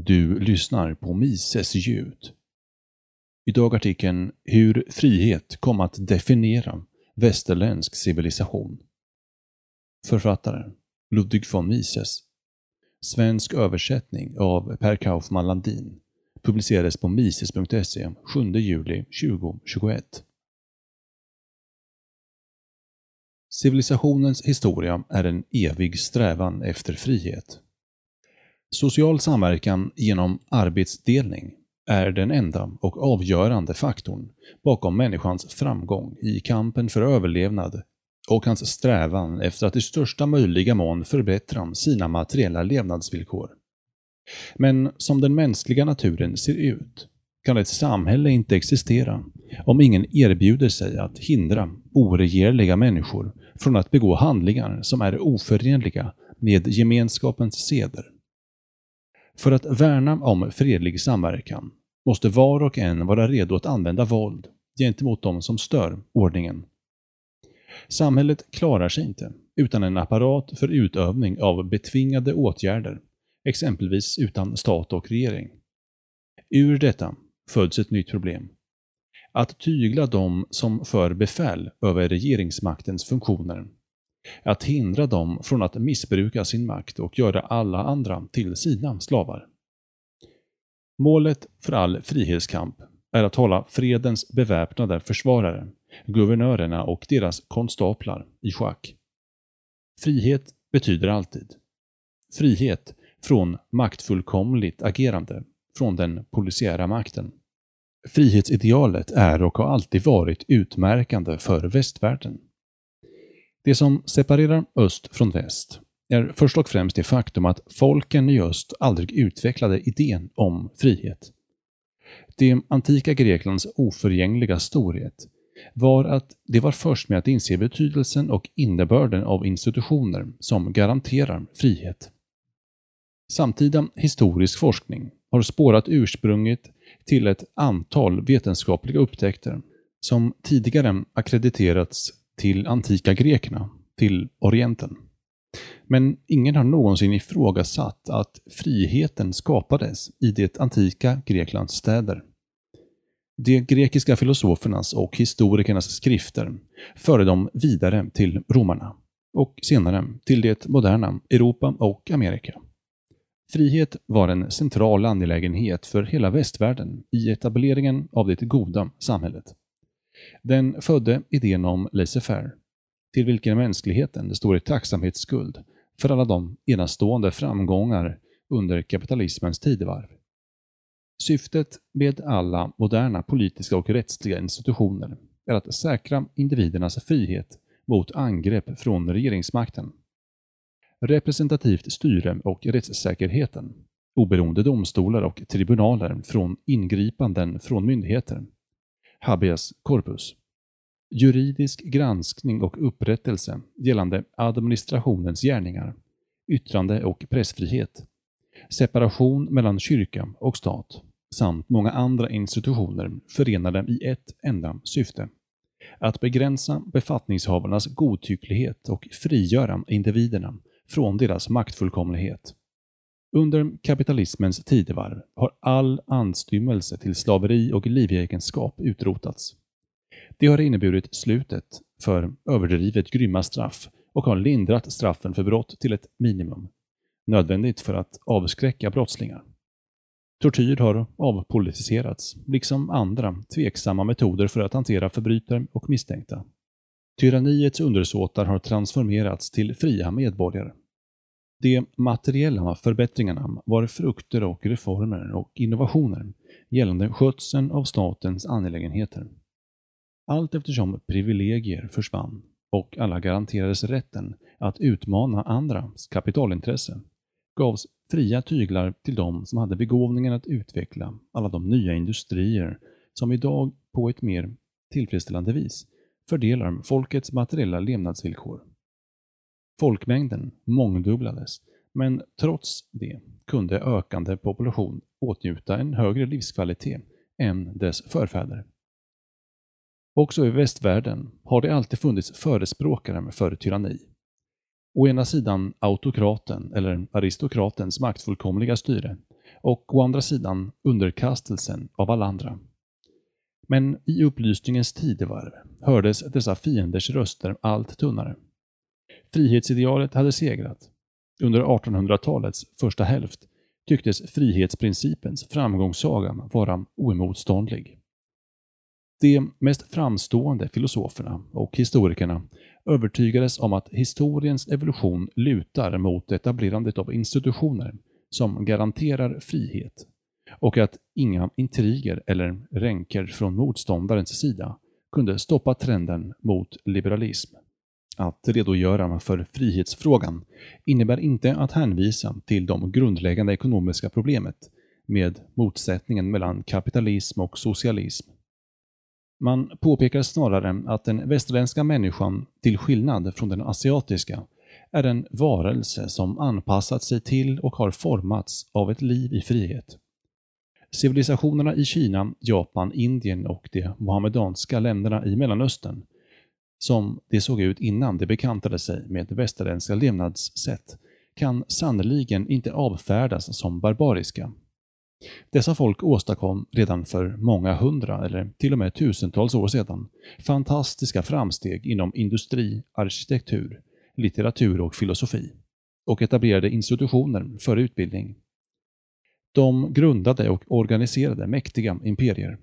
Du lyssnar på Mises ljud. Idag artikeln Hur frihet kom att definiera västerländsk civilisation. Författare Ludwig von Mises. Svensk översättning av Per Kaufman Landin. Publicerades på mises.se 7 juli 2021. Civilisationens historia är en evig strävan efter frihet. Social samverkan genom arbetsdelning är den enda och avgörande faktorn bakom människans framgång i kampen för överlevnad och hans strävan efter att i största möjliga mån förbättra sina materiella levnadsvillkor. Men som den mänskliga naturen ser ut kan ett samhälle inte existera om ingen erbjuder sig att hindra oregerliga människor från att begå handlingar som är oförenliga med gemenskapens seder. För att värna om fredlig samverkan måste var och en vara redo att använda våld gentemot de som stör ordningen. Samhället klarar sig inte utan en apparat för utövning av betvingade åtgärder, exempelvis utan stat och regering. Ur detta föds ett nytt problem. Att tygla de som för befäl över regeringsmaktens funktioner. Att hindra dem från att missbruka sin makt och göra alla andra till sina slavar. Målet för all frihetskamp är att hålla fredens beväpnade försvarare, guvernörerna och deras konstaplar i schack. Frihet betyder alltid frihet från maktfullkomligt agerande från den polisiära makten. Frihetsidealet är och har alltid varit utmärkande för västvärlden. Det som separerar öst från väst är först och främst det faktum att folken i öst aldrig utvecklade idén om frihet. Det antika Greklands oförgängliga storhet var att det var först med att inse betydelsen och innebörden av institutioner som garanterar frihet. Samtida historisk forskning har spårat ursprunget till ett antal vetenskapliga upptäckter som tidigare akkrediterats till antika grekerna, till Orienten. Men ingen har någonsin ifrågasatt att friheten skapades i det antika Greklands städer. De grekiska filosofernas och historikernas skrifter förde dem vidare till romarna och senare till det moderna Europa och Amerika. Frihet var en central angelägenhet för hela västvärlden i etableringen av det goda samhället. Den födde idén om laissez-faire, till vilken mänskligheten står i tacksamhetsskuld för alla de enastående framgångar under kapitalismens tidevarv. Syftet med alla moderna politiska och rättsliga institutioner är att säkra individernas frihet mot angrepp från regeringsmakten representativt styre och rättssäkerheten, oberoende domstolar och tribunaler från ingripanden från myndigheter, habeas corpus, juridisk granskning och upprättelse gällande administrationens gärningar, yttrande och pressfrihet, separation mellan kyrka och stat samt många andra institutioner förenade i ett enda syfte. Att begränsa befattningshavarnas godtycklighet och frigöra individerna från deras maktfullkomlighet. Under kapitalismens tidevarv har all anstymmelse till slaveri och livegenskap utrotats. Det har inneburit slutet för överdrivet grymma straff och har lindrat straffen för brott till ett minimum, nödvändigt för att avskräcka brottslingar. Tortyr har avpolitiserats, liksom andra tveksamma metoder för att hantera förbrytare och misstänkta. Tyranniets undersåtar har transformerats till fria medborgare. De materiella förbättringarna var frukter och reformer och innovationer gällande skötseln av statens angelägenheter. Allt eftersom privilegier försvann och alla garanterades rätten att utmana andras kapitalintresse gavs fria tyglar till de som hade begåvningen att utveckla alla de nya industrier som idag på ett mer tillfredsställande vis fördelar folkets materiella levnadsvillkor. Folkmängden mångdubblades, men trots det kunde ökande population åtnjuta en högre livskvalitet än dess förfäder. Också i västvärlden har det alltid funnits förespråkare för tyranni. Å ena sidan autokraten eller aristokratens maktfullkomliga styre och å andra sidan underkastelsen av alla andra. Men i upplysningens tidevarv hördes dessa fienders röster allt tunnare. Frihetsidealet hade segrat. Under 1800-talets första hälft tycktes frihetsprincipens framgångssaga vara oemotståndlig. De mest framstående filosoferna och historikerna övertygades om att historiens evolution lutar mot etablerandet av institutioner som garanterar frihet och att inga intriger eller ränker från motståndarens sida kunde stoppa trenden mot liberalism. Att redogöra för frihetsfrågan innebär inte att hänvisa till de grundläggande ekonomiska problemet med motsättningen mellan kapitalism och socialism. Man påpekar snarare att den västerländska människan, till skillnad från den asiatiska, är en varelse som anpassat sig till och har formats av ett liv i frihet. Civilisationerna i Kina, Japan, Indien och de mohammedanska länderna i Mellanöstern, som det såg ut innan de bekantade sig med västerländska levnadssätt, kan sannoliken inte avfärdas som barbariska. Dessa folk åstadkom redan för många hundra eller till och med tusentals år sedan fantastiska framsteg inom industri, arkitektur, litteratur och filosofi och etablerade institutioner för utbildning. De grundade och organiserade mäktiga imperier.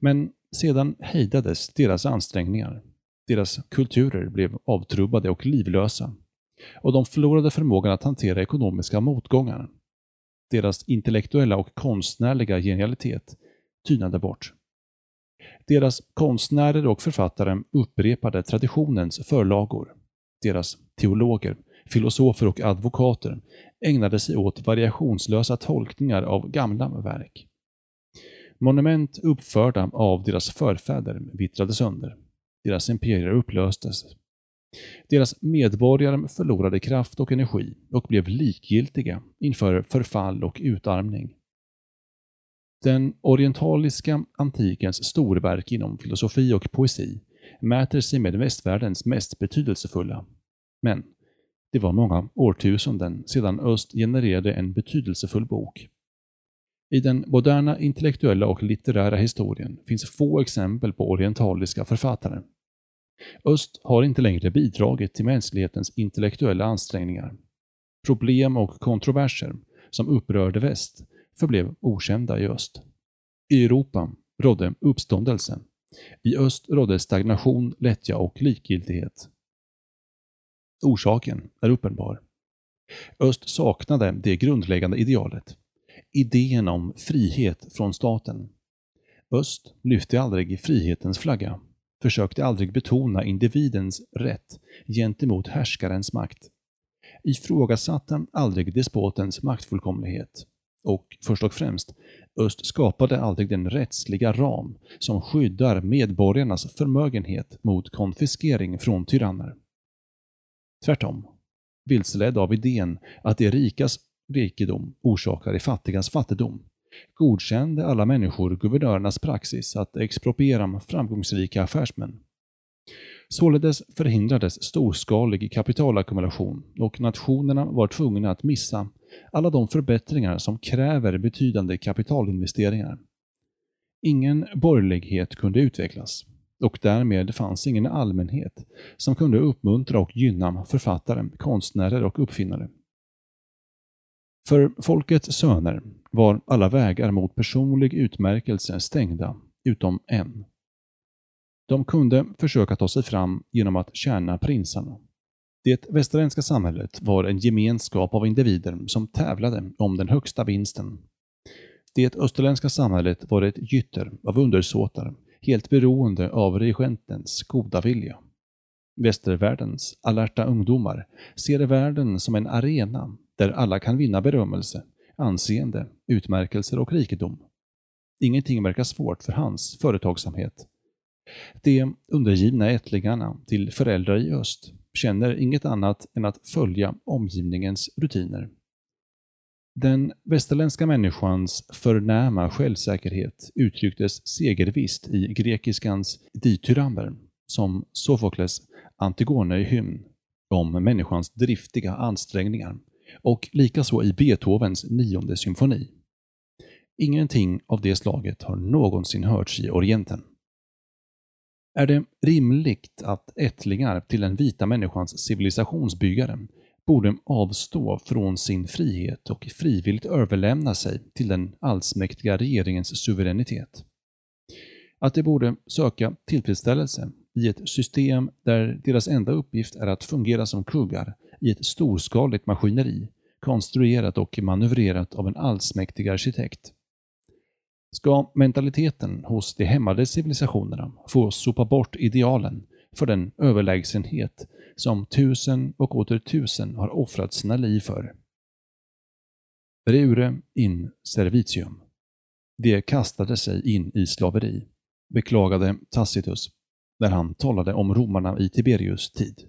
Men sedan hejdades deras ansträngningar. Deras kulturer blev avtrubbade och livlösa och de förlorade förmågan att hantera ekonomiska motgångar. Deras intellektuella och konstnärliga genialitet tynade bort. Deras konstnärer och författare upprepade traditionens förlagor. Deras teologer, filosofer och advokater ägnade sig åt variationslösa tolkningar av gamla verk. Monument uppförda av deras förfäder vittrade sönder. Deras imperier upplöstes. Deras medborgare förlorade kraft och energi och blev likgiltiga inför förfall och utarmning. Den orientaliska antikens storverk inom filosofi och poesi mäter sig med västvärldens mest betydelsefulla. Men det var många årtusenden sedan öst genererade en betydelsefull bok. I den moderna intellektuella och litterära historien finns få exempel på orientaliska författare. Öst har inte längre bidragit till mänsklighetens intellektuella ansträngningar. Problem och kontroverser som upprörde väst förblev okända i öst. I Europa rådde uppståndelse. I öst rådde stagnation, lättja och likgiltighet. Orsaken är uppenbar. Öst saknade det grundläggande idealet, idén om frihet från staten. Öst lyfte aldrig frihetens flagga, försökte aldrig betona individens rätt gentemot härskarens makt, ifrågasatte aldrig despotens maktfullkomlighet och först och främst, öst skapade aldrig den rättsliga ram som skyddar medborgarnas förmögenhet mot konfiskering från tyranner. Tvärtom, vilseledd av idén att de rikas rikedom orsakar i fattigas fattigdom, godkände alla människor guvernörernas praxis att expropriera framgångsrika affärsmän. Således förhindrades storskalig kapitalackumulation och nationerna var tvungna att missa alla de förbättringar som kräver betydande kapitalinvesteringar. Ingen borgerlighet kunde utvecklas och därmed fanns ingen allmänhet som kunde uppmuntra och gynna författare, konstnärer och uppfinnare. För folkets söner var alla vägar mot personlig utmärkelse stängda, utom en. De kunde försöka ta sig fram genom att tjäna prinsarna. Det västerländska samhället var en gemenskap av individer som tävlade om den högsta vinsten. Det österländska samhället var ett gytter av undersåtar helt beroende av regentens goda vilja. Västervärldens alerta ungdomar ser världen som en arena där alla kan vinna berömmelse, anseende, utmärkelser och rikedom. Ingenting verkar svårt för hans företagsamhet. De undergivna ättlingarna till föräldrar i öst känner inget annat än att följa omgivningens rutiner. Den västerländska människans förnäma självsäkerhet uttrycktes segervisst i grekiskans dityramber, som Sofokles Antigone i hymn, om människans driftiga ansträngningar och likaså i Beethovens nionde symfoni. Ingenting av det slaget har någonsin hörts i Orienten. Är det rimligt att ättlingar till den vita människans civilisationsbyggare borde avstå från sin frihet och frivilligt överlämna sig till den allsmäktiga regeringens suveränitet? Att de borde söka tillfredsställelse i ett system där deras enda uppgift är att fungera som kuggar i ett storskaligt maskineri, konstruerat och manövrerat av en allsmäktig arkitekt. Ska mentaliteten hos de hämmade civilisationerna få sopa bort idealen för den överlägsenhet som tusen och åter tusen har offrat sina liv för? Reure in servitium. De kastade sig in i slaveri, beklagade Tacitus när han talade om romarna i Tiberius tid.